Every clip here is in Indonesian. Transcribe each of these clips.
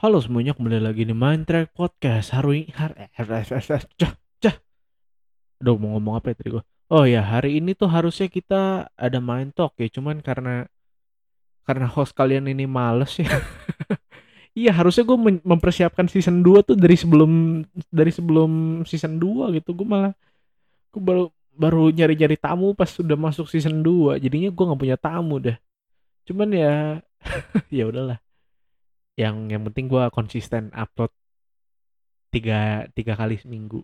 Halo semuanya, kembali lagi di Mind Track Podcast. Hari cah. Aduh, mau ngomong apa ya tadi gua? Oh ya, hari ini tuh harusnya kita ada Mind Talk ya, cuman karena karena host kalian ini males ya. Iya, harusnya gue mempersiapkan season 2 tuh dari sebelum dari sebelum season 2 gitu. Gue malah gue baru baru nyari-nyari tamu pas sudah masuk season 2. Jadinya gue nggak punya tamu dah. Cuman ya ya udahlah yang yang penting gue konsisten upload tiga tiga kali seminggu.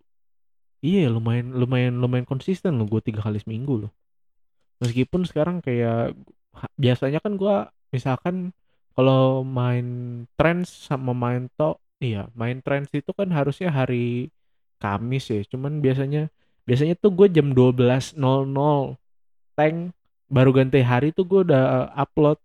Iya lumayan lumayan lumayan konsisten loh gue tiga kali seminggu loh. Meskipun sekarang kayak biasanya kan gue misalkan kalau main trends sama main to iya main trends itu kan harusnya hari Kamis ya. Cuman biasanya biasanya tuh gue jam 12.00 tank baru ganti hari tuh gue udah upload.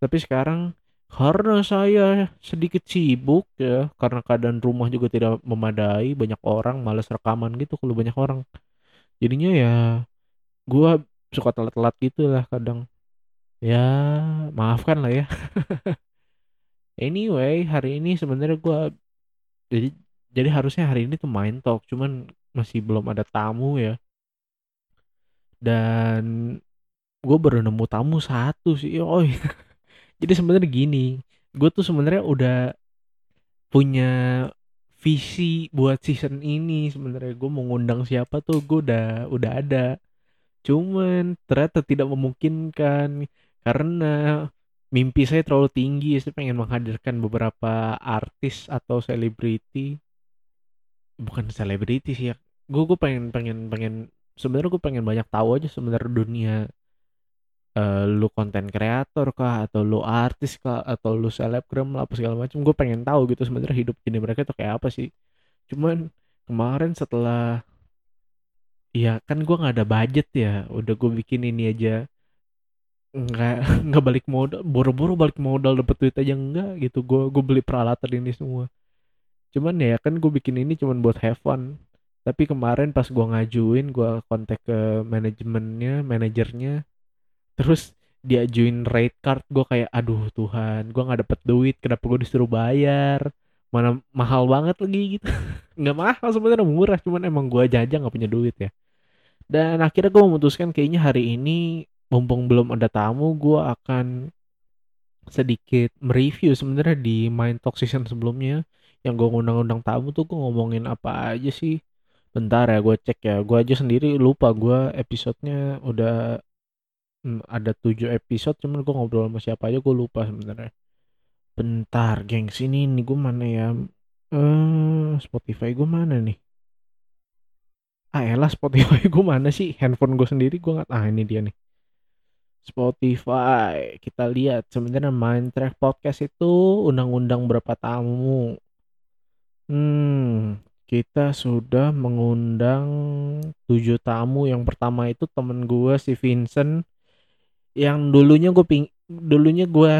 Tapi sekarang karena saya sedikit sibuk ya, karena keadaan rumah juga tidak memadai, banyak orang males rekaman gitu kalau banyak orang. Jadinya ya gua suka telat-telat gitu lah kadang. Ya, maafkan lah ya. anyway, hari ini sebenarnya gua jadi jadi harusnya hari ini tuh main talk, cuman masih belum ada tamu ya. Dan gue baru nemu tamu satu sih, oh jadi sebenarnya gini gue tuh sebenarnya udah punya visi buat season ini sebenarnya. Gue mau ngundang siapa tuh gue udah udah ada. Cuman ternyata tidak memungkinkan karena mimpi saya terlalu tinggi. Saya pengen menghadirkan beberapa artis atau selebriti. Bukan selebriti sih ya. Gue gue pengen pengen pengen sebenarnya gue pengen banyak tahu aja sebenarnya dunia uh, lu konten kreator kah atau lu artis kah atau lu selebgram lah apa segala macam gue pengen tahu gitu sebenarnya hidup ini mereka tuh kayak apa sih. Cuman kemarin setelah ya kan gue nggak ada budget ya udah gue bikin ini aja. Nggak nggak balik modal boro-boro balik modal dapet duit aja enggak gitu gue gue beli peralatan ini semua. Cuman ya kan gue bikin ini cuman buat have fun. Tapi kemarin pas gue ngajuin gue kontak ke manajemennya manajernya terus diajuin rate card gue kayak aduh Tuhan gue nggak dapet duit kenapa gue disuruh bayar? Mana mahal banget lagi gitu. Nggak mahal sebenarnya murah cuman emang gue aja nggak punya duit ya. Dan akhirnya gue memutuskan kayaknya hari ini mumpung belum ada tamu gue akan sedikit mereview sebenarnya di main talk season sebelumnya. Yang gue ngundang-undang tamu tuh gue ngomongin apa aja sih. Bentar ya gue cek ya. Gue aja sendiri lupa gue episodenya udah Hmm, ada tujuh episode cuman gue ngobrol sama siapa aja gue lupa sebenarnya. Bentar gengs ini nih gue mana ya? Uh, Spotify gue mana nih? Ah elah Spotify gue mana sih? Handphone gue sendiri gue nggak ah ini dia nih. Spotify kita lihat sebenarnya main track podcast itu undang-undang berapa tamu? Hmm kita sudah mengundang tujuh tamu. Yang pertama itu temen gue si Vincent yang dulunya gue ping dulunya gue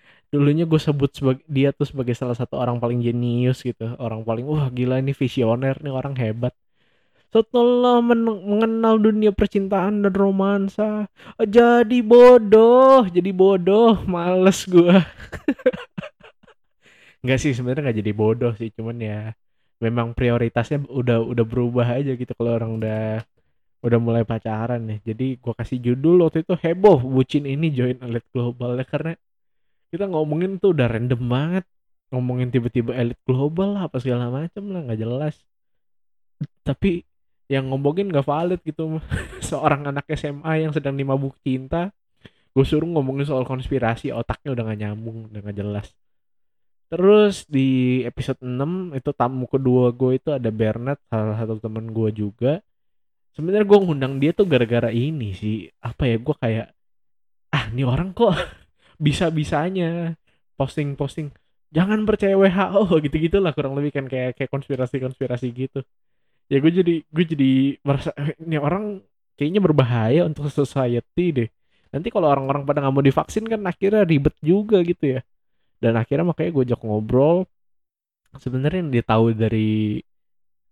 dulunya gue sebut sebagai dia tuh sebagai salah satu orang paling jenius gitu. Orang paling wah gila ini visioner nih orang hebat. Setelah men- mengenal dunia percintaan dan romansa jadi bodoh jadi bodoh males gue nggak sih sebenarnya nggak jadi bodoh sih cuman ya memang prioritasnya udah udah berubah aja gitu kalau orang udah udah mulai pacaran nih jadi gua kasih judul waktu itu heboh bucin ini join elit global. Ya karena kita ngomongin tuh udah random banget. Ngomongin tiba-tiba elit global lah apa segala macam lah nggak jelas. Tapi yang ngomongin gak valid gitu seorang anak SMA yang sedang dimabuk cinta gue suruh ngomongin soal konspirasi otaknya udah gak nyambung udah gak jelas. Terus di episode 6 itu tamu kedua gue itu ada Bernard salah satu temen gue juga sebenarnya gue ngundang dia tuh gara-gara ini sih. Apa ya gue kayak ah ini orang kok bisa bisanya posting posting jangan percaya WHO gitu gitulah kurang lebih kan kayak kayak konspirasi konspirasi gitu. Ya gue jadi gue jadi merasa eh, ini orang kayaknya berbahaya untuk society deh. Nanti kalau orang-orang pada nggak mau divaksin kan akhirnya ribet juga gitu ya. Dan akhirnya makanya gue ajak ngobrol. Sebenarnya yang dia tahu dari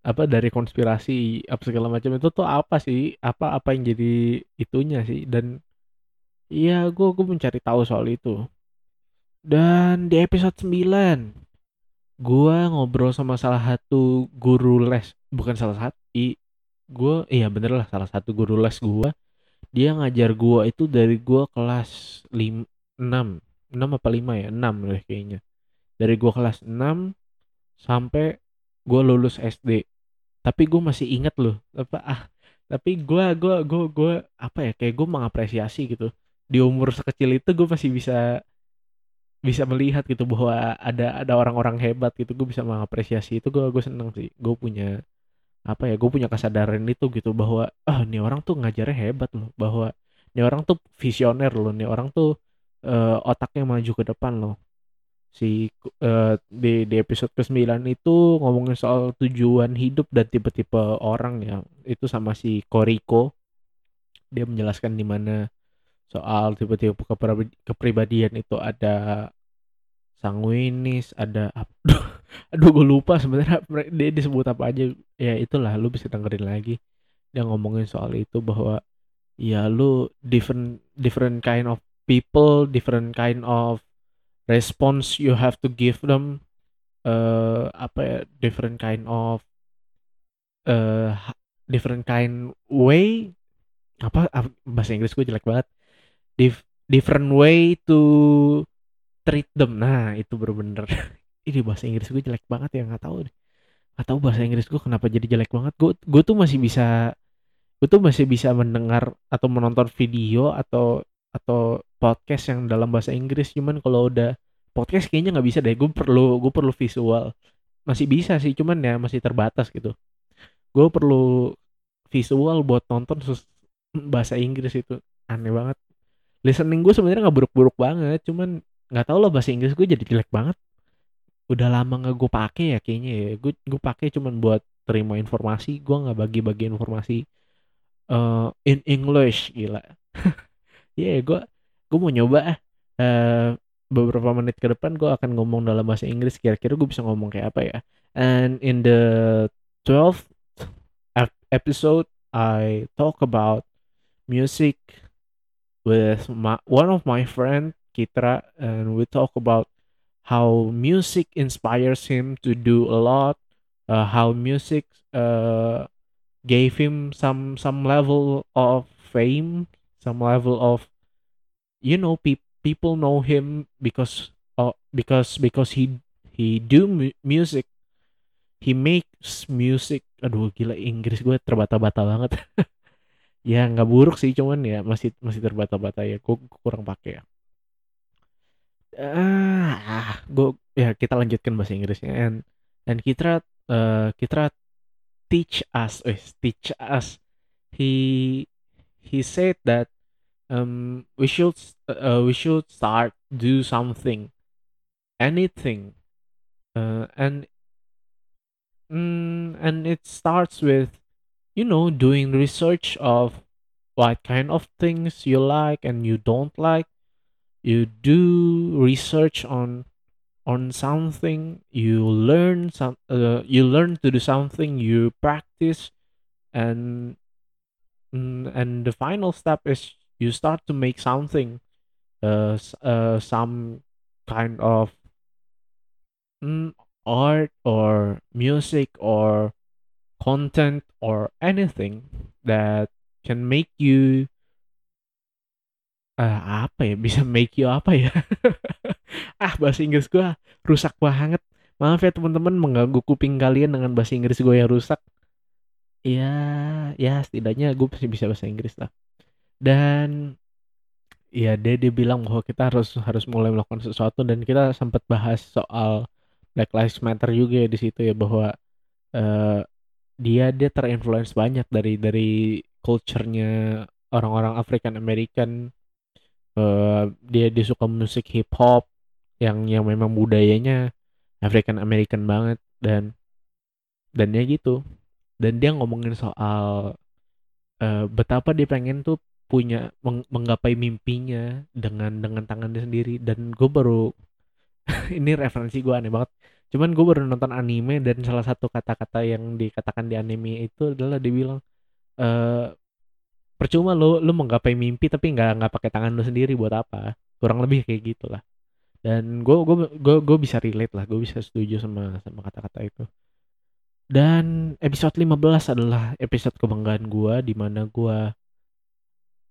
apa dari konspirasi apa segala macam itu tuh apa sih apa apa yang jadi itunya sih dan iya gue gue mencari tahu soal itu Dan di episode 9 gua ngobrol sama salah satu guru les, bukan salah satu, i, gua iya bener lah salah satu guru les gua. Dia ngajar gua itu dari gua kelas 5, 6, 6 apa 5 ya? 6 deh kayaknya. Dari gua kelas 6 sampai gua lulus SD. Tapi gua masih inget loh, apa ah, tapi gua gua gua gua apa ya? Kayak gua mengapresiasi gitu. Di umur sekecil itu gua masih bisa bisa melihat gitu bahwa ada ada orang-orang hebat gitu gue bisa mengapresiasi itu gue gue seneng sih gue punya apa ya gue punya kesadaran itu gitu bahwa ah nih orang tuh ngajarnya hebat loh bahwa nih orang tuh visioner loh nih orang tuh uh, otaknya maju ke depan loh si uh, di di episode ke-9 itu ngomongin soal tujuan hidup dan tipe-tipe orang ya itu sama si Koriko. Dia menjelaskan di mana soal tipe-tipe kepribadian itu ada sanguinis ada aduh, aduh gue lupa sebenarnya dia disebut apa aja. Ya itulah lu bisa dengerin lagi. Dia ngomongin soal itu bahwa ya lu different different kind of people different kind of response you have to give them uh, apa ya different kind of uh, different kind way apa bahasa Inggris gue jelek banget Dif different way to treat them. Nah itu bener-bener ini bahasa Inggris gue jelek banget ya nggak tahu deh. Nggak tahu bahasa Inggris gue kenapa jadi jelek banget. Gue gue tuh masih bisa gue tuh masih bisa mendengar atau menonton video atau atau podcast yang dalam bahasa Inggris cuman kalau udah podcast kayaknya nggak bisa deh gue perlu gue perlu visual. Masih bisa sih cuman ya masih terbatas gitu. Gue perlu visual buat nonton bahasa Inggris itu. Aneh banget. Listening gue sebenarnya nggak buruk-buruk banget cuman nggak tau loh bahasa Inggris gue jadi jelek banget. Udah lama nggak gue pakai ya kayaknya ya. Gue gue pakai cuman buat terima informasi gue nggak bagi-bagi informasi uh, in English gila. Ya yeah, gue gue mau nyoba uh, beberapa menit ke depan gue akan ngomong dalam bahasa Inggris. Kira-kira gue bisa ngomong kayak apa ya? And in the 12th episode I talk about music with my one of my friend Kitra and we talk about how music inspires him to do a lot. Uh, how music uh, gave him some some level of fame some level of you know pe- people know him because uh, because because he he do mu- music. He makes music. Aduh gila Inggris gue terbata-bata banget. Ya nggak buruk sih cuman ya masih masih terbata-bata ya. Gue kurang pakai ya. Ah gue ya kita lanjutkan bahasa Inggrisnya. And and kita uh, kita teach us eh teach us. He he said that um we should uh, we should start do something anything uh, and mm, and it starts with you know doing research of what kind of things you like and you don't like. You do research on on something you learn some uh, you learn to do something you practice and mm, and the final step is you start to make something uh, uh some kind of mm, art or music or content or anything that can make you uh, apa ya? Bisa make you apa ya? Ah bahasa Inggris gue rusak banget. Maaf ya teman-teman mengganggu kuping kalian dengan bahasa Inggris gue yang rusak. Ya ya setidaknya gue masih bisa bahasa Inggris lah dan ya dia dia bilang bahwa kita harus harus mulai melakukan sesuatu dan kita sempat bahas soal Black Lives Matter juga ya di situ ya bahwa uh, dia dia terinfluence banyak dari dari culture-nya orang-orang African American. Uh, dia dia suka musik hip hop yang yang memang budayanya African American banget dan dan ya gitu. Dan dia ngomongin soal uh, betapa dia pengen tuh punya meng menggapai mimpinya dengan dengan tangannya sendiri. Dan gue baru ini referensi gue aneh banget. Cuman gue baru nonton anime dan salah satu kata-kata yang dikatakan di anime itu adalah dibilang uh, percuma lo lo menggapai mimpi tapi nggak nggak pakai tangan lo sendiri buat apa? Kurang lebih kayak gitulah. Dan gue gue gue gue bisa relate lah gue bisa setuju sama sama kata-kata itu. Dan episode 15 adalah episode kebanggaan gue di mana gue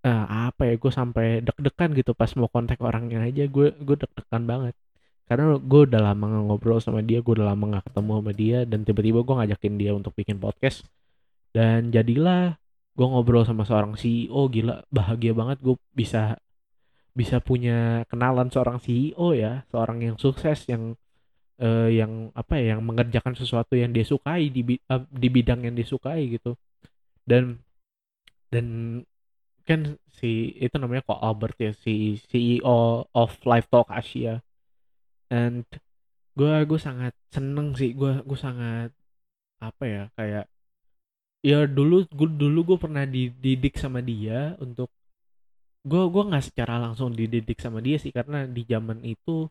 uh, apa ya gue sampai deg-degan gitu pas mau kontak orangnya aja gue gue deg-degan banget. Karena gue udah lama ngobrol sama dia gue udah lama nggak ketemu sama dia dan tiba-tiba gue ngajakin dia untuk bikin podcast. Dan jadilah gue ngobrol sama seorang CEO gila bahagia banget gue bisa bisa punya kenalan seorang CEO ya seorang yang sukses yang uh, yang apa ya yang mengerjakan sesuatu yang dia sukai di uh, di bidang yang disukai gitu. Dan dan kan si itu namanya kok Albert ya si CEO of Live Talk Asia. And gue gue sangat seneng sih gue gue sangat apa ya kayak ya dulu gue dulu gue pernah dididik sama dia untuk gue gue nggak secara langsung dididik sama dia sih karena di zaman itu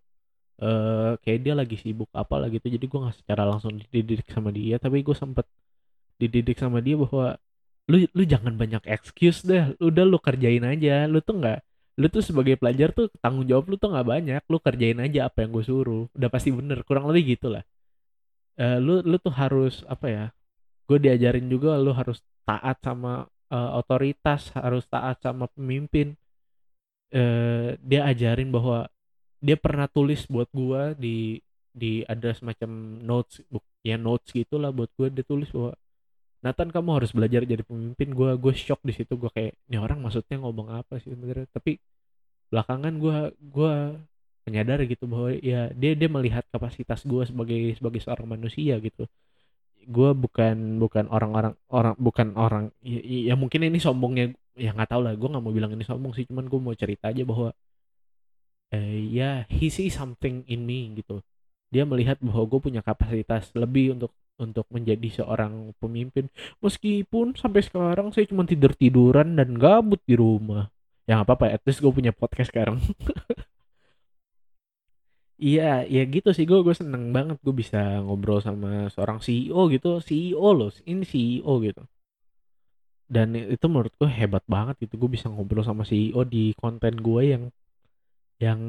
uh, kayak dia lagi sibuk apa lah gitu jadi gue nggak secara langsung dididik sama dia tapi gue sempet dididik sama dia bahwa lu lu jangan banyak excuse deh. Udah lu kerjain aja. Lu tuh nggak lu tuh sebagai pelajar tuh tanggung jawab lu tuh nggak banyak. Lu kerjain aja apa yang gue suruh. Udah pasti bener. Kurang lebih gitu lah. Uh, lu lu tuh harus apa ya gue diajarin juga lu harus taat sama uh, otoritas harus taat sama pemimpin. Uh, dia ajarin bahwa dia pernah tulis buat gua di di ada semacam notes ya notes gitulah buat gua. Dia tulis bahwa Nathan kamu harus belajar jadi pemimpin. Gua gue shock di situ. Gua kayak ini orang maksudnya ngomong apa sih sebenarnya? Tapi belakangan gua gua menyadari gitu bahwa ya dia dia melihat kapasitas gua sebagai sebagai seorang manusia gitu. Gue bukan bukan orang-orang orang bukan orang ya, ya mungkin ini sombongnya ya nggak tahu lah. Gue nggak mau bilang ini sombong sih cuman gue mau cerita aja bahwa eh, ya he see something in me gitu. Dia melihat bahwa gue punya kapasitas lebih untuk untuk menjadi seorang pemimpin. Meskipun sampai sekarang saya cuma tidur tiduran dan gabut di rumah. Ya apa-apa at least gue punya podcast sekarang. Iya ya gitu sih gue gue seneng banget gue bisa ngobrol sama seorang CEO gitu. CEO loh ini CEO gitu. Dan itu menurut gue hebat banget gitu gue bisa ngobrol sama CEO di konten gue yang yang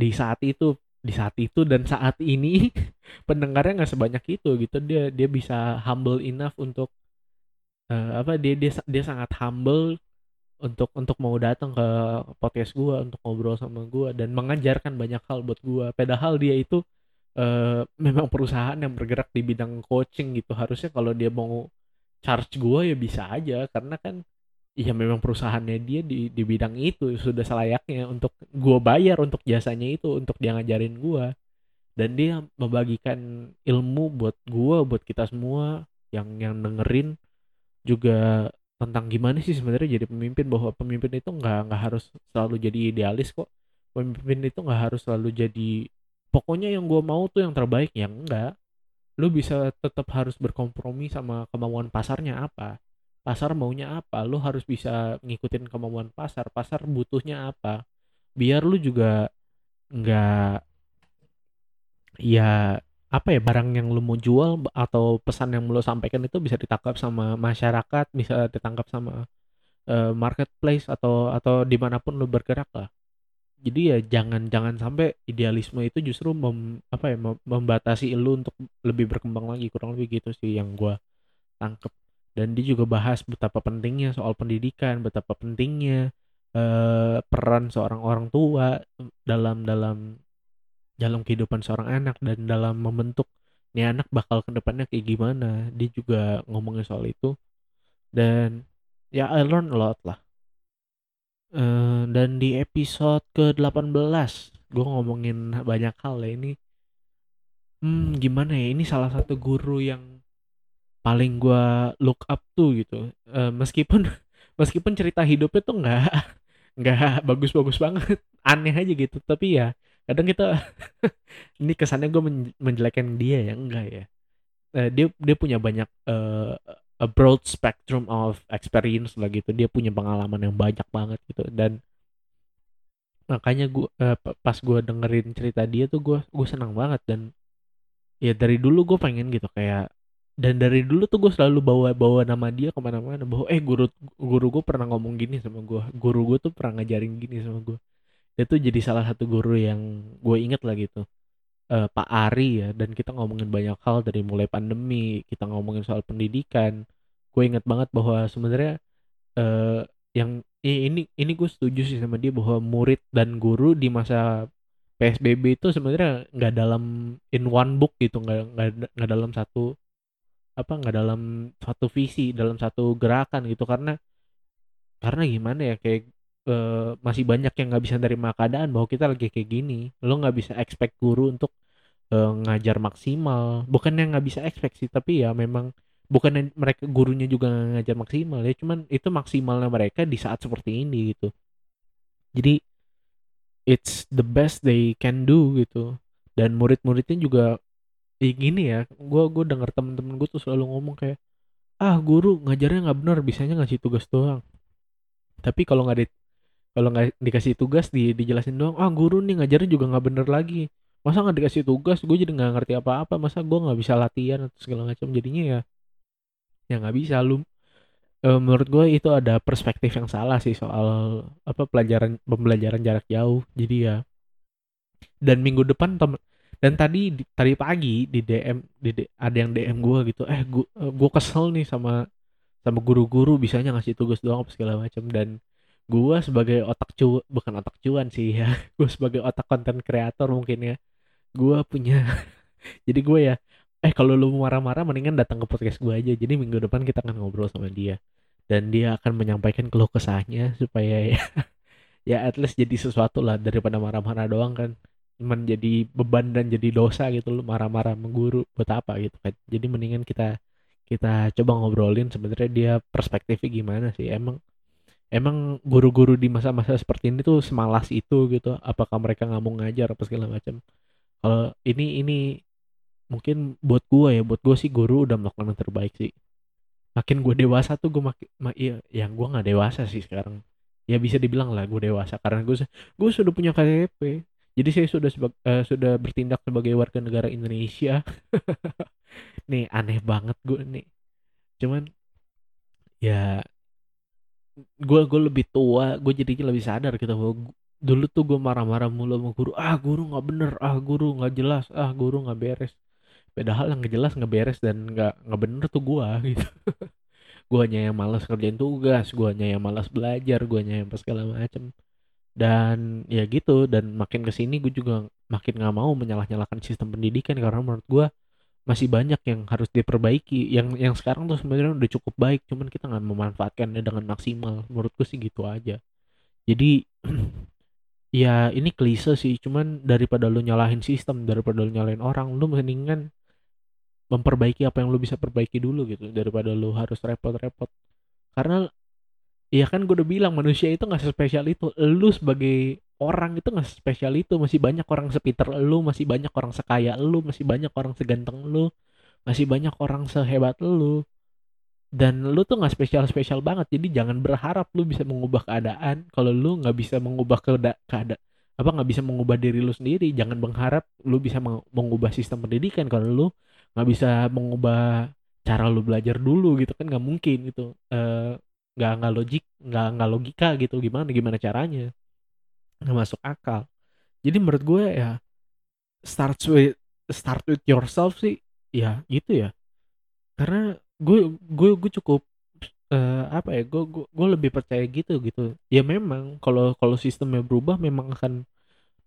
di saat itu di saat itu dan saat ini pendengarnya nggak sebanyak itu gitu. Dia dia bisa humble enough untuk uh, apa dia dia dia sangat humble untuk untuk mau datang ke podcast gua untuk ngobrol sama gua dan mengajarkan banyak hal buat gua. Padahal dia itu uh, memang perusahaan yang bergerak di bidang coaching gitu. Harusnya kalau dia mau charge gua ya bisa aja. Karena kan Iya memang perusahaannya dia di di bidang itu sudah selayaknya untuk gue bayar untuk jasanya itu untuk dia ngajarin gue dan dia membagikan ilmu buat gue buat kita semua yang yang dengerin juga tentang gimana sih sebenarnya jadi pemimpin bahwa pemimpin itu nggak nggak harus selalu jadi idealis kok. Pemimpin itu nggak harus selalu jadi pokoknya yang gue mau tuh yang terbaik yang enggak. Lu bisa tetap harus berkompromi sama kemauan pasarnya apa pasar maunya apa? Lu harus bisa ngikutin kemauan pasar. Pasar butuhnya apa? Biar lu juga nggak ya apa ya barang yang lu mau jual atau pesan yang lu sampaikan itu bisa ditangkap sama masyarakat bisa ditangkap sama uh, marketplace atau atau di mana pun lu bergerak lah. Jadi ya jangan jangan sampai idealisme itu justru mem, apa ya membatasi lu untuk lebih berkembang lagi. Kurang lebih gitu sih yang gue tangkep dan dia juga bahas betapa pentingnya soal pendidikan betapa pentingnya uh, peran seorang orang tua dalam dalam dalam kehidupan seorang anak dan dalam membentuk nih anak bakal ke depannya kayak gimana. Dia juga ngomongin soal itu. Dan ya I learn a lot lah. Uh, dan di episode ke 18 gue ngomongin banyak hal ya ini. Hmm gimana ya? Ini salah satu guru yang paling gue look up tuh gitu. Uh, meskipun meskipun cerita hidupnya tuh nggak nggak bagus-bagus banget aneh aja gitu. Tapi ya kadang kita ini kesannya gue menjelekkan dia ya enggak ya. Uh, dia dia punya banyak uh, a broad spectrum of experience lah gitu. Dia punya pengalaman yang banyak banget gitu. Dan makanya gue uh, pas gue dengerin cerita dia tuh gue gue senang banget. Dan ya dari dulu gue pengen gitu kayak dan dari dulu tuh gue selalu bawa bawa nama dia ke mana-mana. Bahwa eh guru guru gue pernah ngomong gini sama gue guru gue tuh pernah ngajarin gini sama gue dia tuh jadi salah satu guru yang gue inget lah gitu. Uh, Pak Ari ya. Dan kita ngomongin banyak hal dari mulai pandemi kita ngomongin soal pendidikan. Gue inget banget bahwa sebenarnya uh, yang ini ini gue setuju sih sama dia bahwa murid dan guru di masa PSBB itu sebenarnya nggak dalam in one book gitu. Nggak nggak dalam satu apa nggak dalam satu visi dalam satu gerakan gitu. Karena karena gimana ya kayak uh, masih banyak yang nggak bisa nerima keadaan bahwa kita lagi kayak gini. Lo nggak bisa expect guru untuk uh, ngajar maksimal. Bukan yang nggak bisa expect sih tapi ya memang bukan mereka gurunya juga ngajar maksimal ya. Cuman itu maksimalnya mereka di saat seperti ini gitu. Jadi it's the best they can do gitu. Dan murid-muridnya juga eh, gini ya gue gue dengar temen-temen gue tuh selalu ngomong kayak ah guru ngajarnya nggak benar bisanya ngasih tugas doang. Tapi kalau nggak di kalau nggak dikasih tugas di dijelasin doang ah guru nih ngajarnya juga nggak bener lagi. Masa nggak dikasih tugas? Gue jadi nggak ngerti apa-apa. Masa gue nggak bisa latihan atau segala macam? Jadinya ya ya nggak bisa. Lu e, menurut gue itu ada perspektif yang salah sih soal apa pelajaran pembelajaran jarak jauh. Jadi ya dan minggu depan tem dan tadi tadi pagi di DM di ada yang DM gue gitu eh gue gue kesel nih sama sama guru-guru bisanya ngasih tugas doang apa segala macam dan gue sebagai otak cu bukan otak cuan sih ya gue sebagai otak konten kreator mungkin ya gue punya jadi gue ya eh kalau lu marah-marah mendingan datang ke podcast gue aja jadi minggu depan kita akan ngobrol sama dia dan dia akan menyampaikan keluh kesahnya supaya ya ya at least jadi sesuatu lah daripada marah-marah doang kan cuman jadi beban dan jadi dosa gitu lu marah-marah mengguru buat apa gitu kan. Jadi mendingan kita kita coba ngobrolin sebenarnya dia perspektifnya gimana sih. Emang emang guru-guru di masa-masa seperti ini tuh semalas itu gitu. Apakah mereka nggak mau ngajar apa segala macam. Kalau ini ini mungkin buat gue ya buat gue sih guru udah melakukan yang terbaik sih. Makin gue dewasa tuh gue makin ma iya yang gue nggak dewasa sih sekarang. Ya bisa dibilang lah gue dewasa karena gue gue sudah punya KTP jadi saya sudah uh, sudah bertindak sebagai warga negara Indonesia. Nih aneh banget gue nih. Cuman ya gue gue lebih tua gue jadi lebih sadar gitu bahwa dulu tuh gue marah-marah mulu sama guru. Ah guru nggak bener ah guru nggak jelas ah guru nggak beres. Padahal yang jelas nggak beres dan nggak nggak bener tuh gue gitu. Guanya yang malas kerjain tugas guanya yang malas belajar guanya yang segala macem dan ya gitu dan makin ke sini gue juga makin nggak mau menyalah-nyalahkan sistem pendidikan karena menurut gue masih banyak yang harus diperbaiki. Yang yang sekarang tuh sebenarnya udah cukup baik cuman kita nggak memanfaatkannya dengan maksimal. Menurutku sih gitu aja. Jadi ya ini klise sih cuman daripada lu nyalahin sistem daripada lu nyalahin orang lu mendingan memperbaiki apa yang lu bisa perbaiki dulu gitu daripada lu harus repot-repot. Karena ya kan gue udah bilang manusia itu nggak spesial itu. Lu sebagai orang itu nggak spesial itu. Masih banyak orang sepiter lu masih banyak orang sekaya lu masih banyak orang seganteng lu masih banyak orang sehebat lu. Dan lu tuh nggak spesial spesial banget. Jadi jangan berharap lu bisa mengubah keadaan. Kalau lu nggak bisa mengubah keadaan apa nggak bisa mengubah diri lu sendiri jangan berharap lu bisa mengubah sistem pendidikan. Kalau lu nggak bisa mengubah cara lu belajar dulu gitu kan nggak mungkin gitu. Eh, nggak nggak logik nggak nggak logika gitu. Gimana gimana caranya? Nggak masuk akal. Jadi menurut gue ya start with start with yourself sih ya gitu ya. Karena gue gue gue cukup uh, apa ya gue, gue gue lebih percaya gitu gitu. Ya memang kalau kalau sistemnya berubah memang akan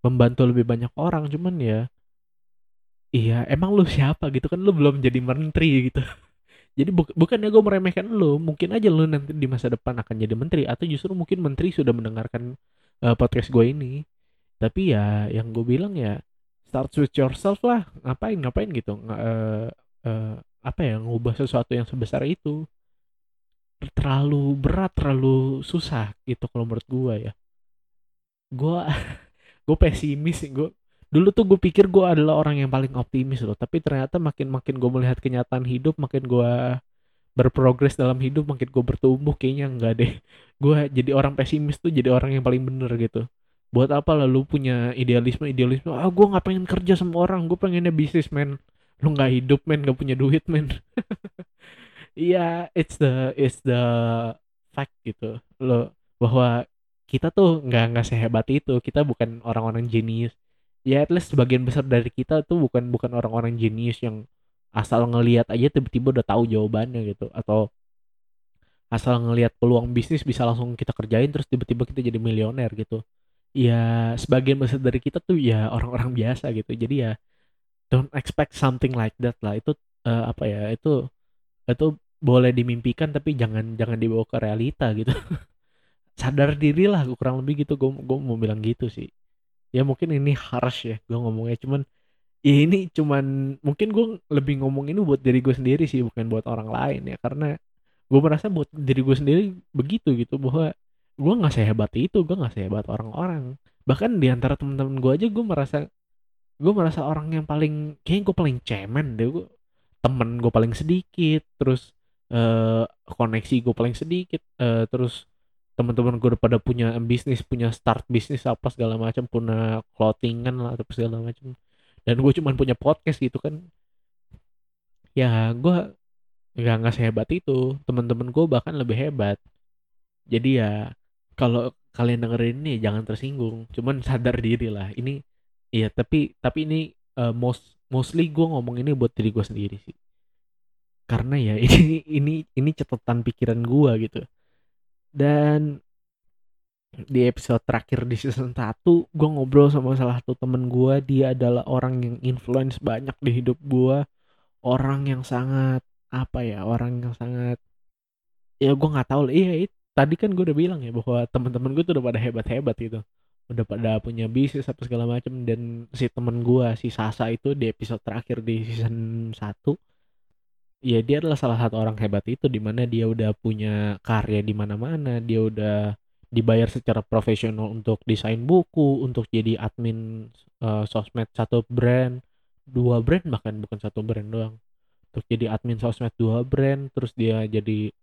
membantu lebih banyak orang. Cuman ya iya emang lu siapa gitu kan? Lu belum jadi menteri gitu jadi bu bukannya gue meremehkan lu mungkin aja lu nanti di masa depan akan jadi menteri atau justru mungkin menteri sudah mendengarkan uh, podcast gue ini. Tapi ya yang gue bilang ya start with yourself lah ngapain ngapain gitu uh, uh, apa ya ngubah sesuatu yang sebesar itu. Terlalu berat terlalu susah gitu kalau menurut gue ya. Gue gue pesimis gue dulu tuh gue pikir gue adalah orang yang paling optimis loh tapi ternyata makin makin gue melihat kenyataan hidup makin gue berprogres dalam hidup makin gue bertumbuh kayaknya enggak deh. Gue jadi orang pesimis tuh jadi orang yang paling bener gitu. Buat apa lah lu punya idealisme idealisme ah gue nggak pengen kerja sama orang gue pengennya bisnis men. Lu nggak hidup men nggak punya duit men. Iya yeah, it's the it's the fact gitu lo bahwa kita tuh nggak nggak sehebat itu. Kita bukan orang-orang jenius ya at least sebagian besar dari kita tuh bukan bukan orang-orang jenius yang asal ngelihat aja tiba-tiba udah tahu jawabannya gitu. Atau asal ngelihat peluang bisnis bisa langsung kita kerjain terus tiba-tiba kita jadi milioner gitu. Ya sebagian besar dari kita tuh ya orang-orang biasa gitu. Jadi ya don't expect something like that lah. Itu uh, apa ya itu itu boleh dimimpikan tapi jangan jangan dibawa ke realita gitu. Sadar diri lah kurang lebih gitu. Gue gue mau bilang gitu sih ya mungkin ini harsh ya gue ngomongnya cuman ya ini cuman mungkin gue lebih ngomong ini buat diri gue sendiri sih bukan buat orang lain ya. Karena gue merasa buat diri gue sendiri begitu gitu bahwa gue nggak sehebat itu gue nggak sehebat orang-orang. Bahkan di antara teman-teman gue aja gue merasa gue merasa orang yang paling kayaknya gue paling cemen deh gue temen gue paling sedikit terus uh, koneksi gue paling sedikit uh, terus teman-teman gue udah pada punya bisnis punya start bisnis apa segala macam punya clothingan lah atau segala macam. Dan gue cuma punya podcast gitu kan. Ya gue nggak nggak sehebat itu. Teman-teman gue bahkan lebih hebat. Jadi ya kalau kalian dengerin ini jangan tersinggung. Cuman sadar diri lah. Ini iya tapi tapi ini uh, most mostly gue ngomong ini buat diri gue sendiri sih. Karena ya ini ini ini catatan pikiran gue gitu dan di episode terakhir di season 1 gue ngobrol sama salah satu temen gue dia adalah orang yang influence banyak di hidup gue orang yang sangat apa ya orang yang sangat ya gue nggak tahu iya tadi kan gue udah bilang ya bahwa teman-teman gue tuh udah pada hebat-hebat gitu. Udah pada punya bisnis apa segala macam dan si temen gue si Sasa itu di episode terakhir di season 1 ya dia adalah salah satu orang hebat itu di mana dia udah punya karya di mana-mana. Dia udah dibayar secara profesional untuk desain buku untuk jadi admin uh, sosmed satu brand dua brand bahkan bukan satu brand doang. Untuk jadi admin sosmed dua brand terus dia jadi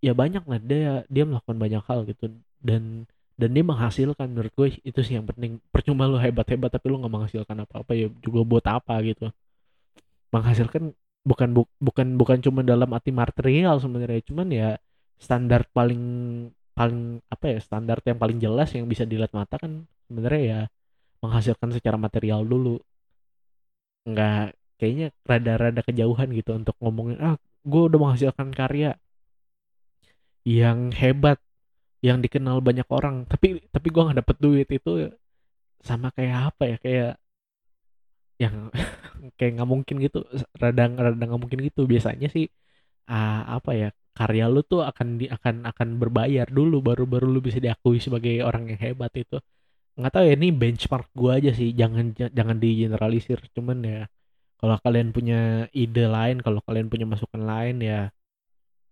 ya banyak lah dia dia melakukan banyak hal gitu. Dan dan dia menghasilkan menurut gue itu sih yang penting. Percuma lu hebat hebat tapi lu nggak menghasilkan apa apa ya juga buat apa gitu. Menghasilkan bukan bu, bukan bukan cuma dalam arti material sebenarnya cuman ya standar paling paling apa ya standar yang paling jelas yang bisa dilihat mata kan sebenarnya ya menghasilkan secara material dulu. Nggak kayaknya rada-rada kejauhan gitu untuk ngomongin ah gue udah menghasilkan karya yang hebat yang dikenal banyak orang tapi tapi gue nggak dapet duit. Itu sama kayak apa ya kayak yang kayak nggak mungkin gitu radang radang nggak mungkin gitu. Biasanya sih uh, apa ya karya lu tuh akan di akan akan berbayar dulu baru baru lu bisa diakui sebagai orang yang hebat itu. Nggak tahu ya ini benchmark gua aja sih. Jangan jangan di generalisir cuman ya kalau kalian punya ide lain kalau kalian punya masukan lain ya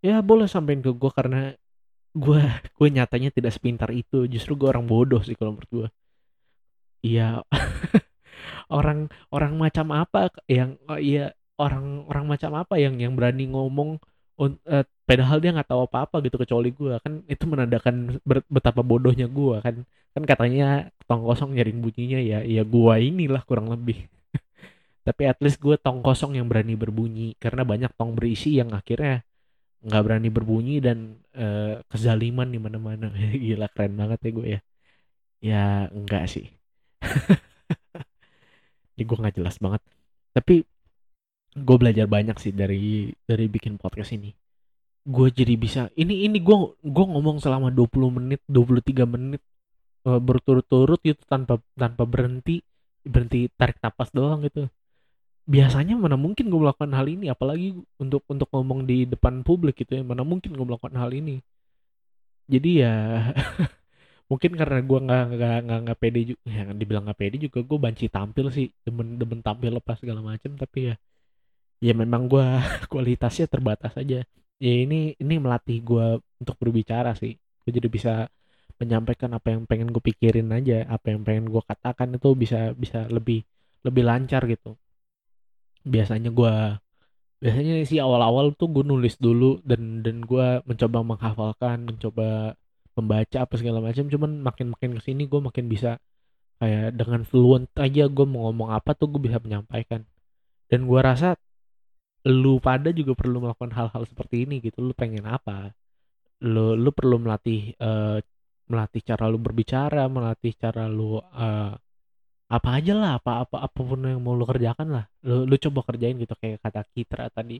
ya boleh sampein ke gue karena gue gue nyatanya tidak sepintar itu. Justru gue orang bodoh sih kalau menurut gue iya orang orang macam apa yang oh iya orang orang macam apa yang yang berani ngomong uh, padahal dia nggak tahu apa-apa gitu kecuali gue kan itu menandakan betapa bodohnya gue kan. Kan katanya tong kosong nyaring bunyinya ya ya gue inilah kurang lebih. Tapi at least gue tong kosong yang berani berbunyi karena banyak tong berisi yang akhirnya nggak berani berbunyi dan uh, kezaliman di mana-mana. Gila keren banget ya gue ya. Ya enggak sih ini gue nggak jelas banget. Tapi gue belajar banyak sih dari dari bikin podcast ini. Gue jadi bisa ini ini gue gue ngomong selama 20 menit 23 menit uh, berturut-turut gitu tanpa tanpa berhenti berhenti tarik napas doang gitu. Biasanya mana mungkin gue melakukan hal ini apalagi untuk untuk ngomong di depan publik gitu ya mana mungkin gue melakukan hal ini. Jadi ya mungkin karena gue nggak nggak nggak nggak pede juga ya dibilang nggak pede juga gue banci tampil sih demen demen tampil lepas segala macam tapi ya ya memang gue kualitasnya terbatas aja. Ya ini ini melatih gue untuk berbicara sih. Gue jadi bisa menyampaikan apa yang pengen gue pikirin aja apa yang pengen gue katakan itu bisa bisa lebih lebih lancar gitu. Biasanya gue biasanya sih awal-awal tuh gue nulis dulu dan dan gue mencoba menghafalkan mencoba membaca apa segala macam cuman makin makin ke sini gue makin bisa kayak dengan fluent aja gue mau ngomong apa tuh gue bisa menyampaikan. Dan gue rasa lu pada juga perlu melakukan hal-hal seperti ini gitu. Lu pengen apa? Lu lu perlu melatih uh, melatih cara lu berbicara melatih cara lu uh, apa aja lah apa apa apa pun yang mau lu kerjakan lah. Lu lu coba kerjain gitu kayak kata Kitra tadi.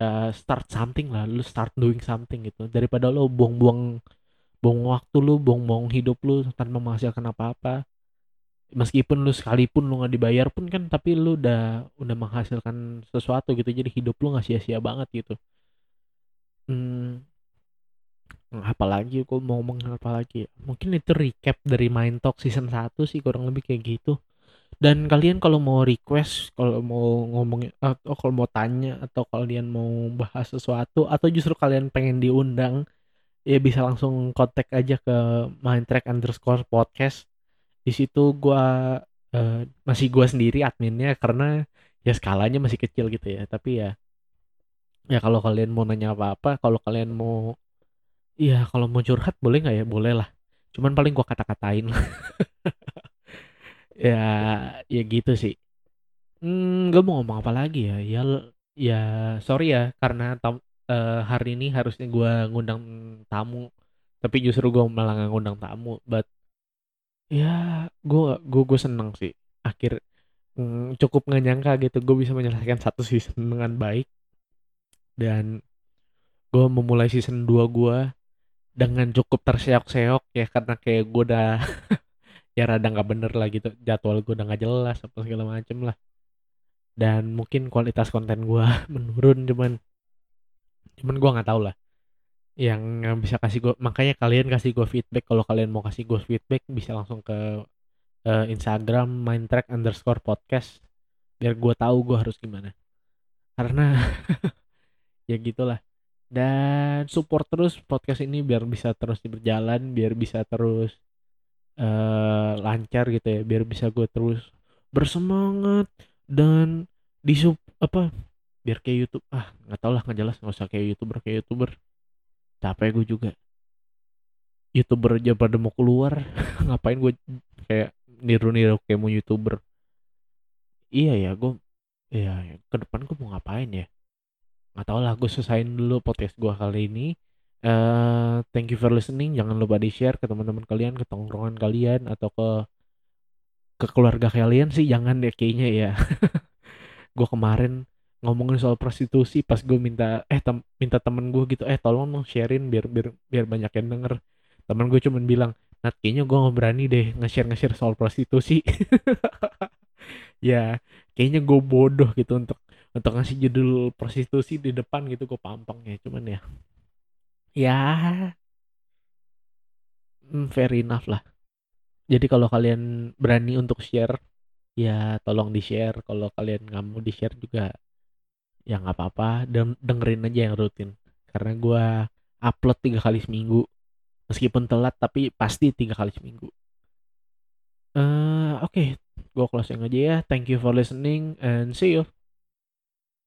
Uh, start something lah lu start doing something gitu. Daripada lu buang-buang buang waktu lu buang-buang hidup lu tanpa menghasilkan apa-apa. Meskipun lu sekalipun lu nggak dibayar pun kan tapi lu udah udah menghasilkan sesuatu gitu. Jadi hidup lu nggak sia-sia banget gitu. Hmm, apalagi aku mau ngomong apa lagi ya? mungkin itu recap dari Main Talk season 1 sih kurang lebih kayak gitu. Dan kalian kalau mau request kalau mau ngomong atau kalau mau tanya atau kalian mau bahas sesuatu atau justru kalian pengen diundang ya bisa langsung kontak aja ke Main Track underscore podcast di situ gua uh, masih gua sendiri adminnya karena ya skalanya masih kecil gitu ya tapi ya ya kalau kalian mau nanya apa-apa kalau kalian mau Iya, kalau mau curhat boleh nggak ya? Boleh lah. Cuman paling gua kata-katain. ya, ya gitu sih. Hmm, gue mau ngomong apa lagi ya? Ya, ya sorry ya karena uh, hari ini harusnya gua ngundang tamu, tapi justru gua malah nggak ngundang tamu. But ya, gue gue gue seneng sih. Akhir hmm, cukup nggak nyangka gitu gue bisa menyelesaikan satu season dengan baik dan gue memulai season 2 gue dengan cukup terseok-seok ya karena kayak gue udah ya rada nggak bener lah gitu jadwal gue udah nggak jelas apa segala macem lah dan mungkin kualitas konten gue menurun cuman cuman gue nggak tahu lah. Yang bisa kasih gue makanya kalian kasih gue feedback. Kalau kalian mau kasih gue feedback bisa langsung ke uh, Instagram mindtrack underscore podcast biar gue tahu gue harus gimana. Karena ya gitulah. Dan support terus podcast ini biar bisa terus berjalan biar bisa terus uh, lancar gitu ya. Biar bisa gue terus bersemangat dan di sub apa biar kayak YouTube. Ah nggak tau lah nggak jelas. Nggak usah kayak youtuber kayak youtuber. Capek gue juga. Youtuber aja pada mau keluar. Ngapain gue kayak niru-niru kayak mau youtuber? Iya ya gue iya ke depan gue mau ngapain ya? Nggak tau lah gue selesaiin dulu podcast gue kali ini. Uh, thank you for listening. Jangan lupa di share ke teman-teman kalian ke tongkrongan kalian atau ke ke keluarga kalian sih. Jangan deh kayaknya ya. Gue kemarin ngomongin soal prostitusi pas gue minta eh tem minta temen gue gitu eh tolong dong sharein biar biar biar banyak yang denger. Temen gue cuman bilang Nat kayaknya gue nggak berani deh nge-share nge-share soal prostitusi. Ya kayaknya gue bodoh gitu untuk untuk ngasih judul prostitusi di depan gitu gue pampang ya cuman ya. Ya. Hmm, fair enough lah. Jadi kalau kalian berani untuk share ya tolong di share kalau kalian nggak mau di share juga ya nggak apa-apa dan dengerin aja yang rutin. Karena gue upload tiga kali seminggu meskipun telat tapi pasti tiga kali seminggu. Uh, oke okay. gue closing aja ya. Thank you for listening and see you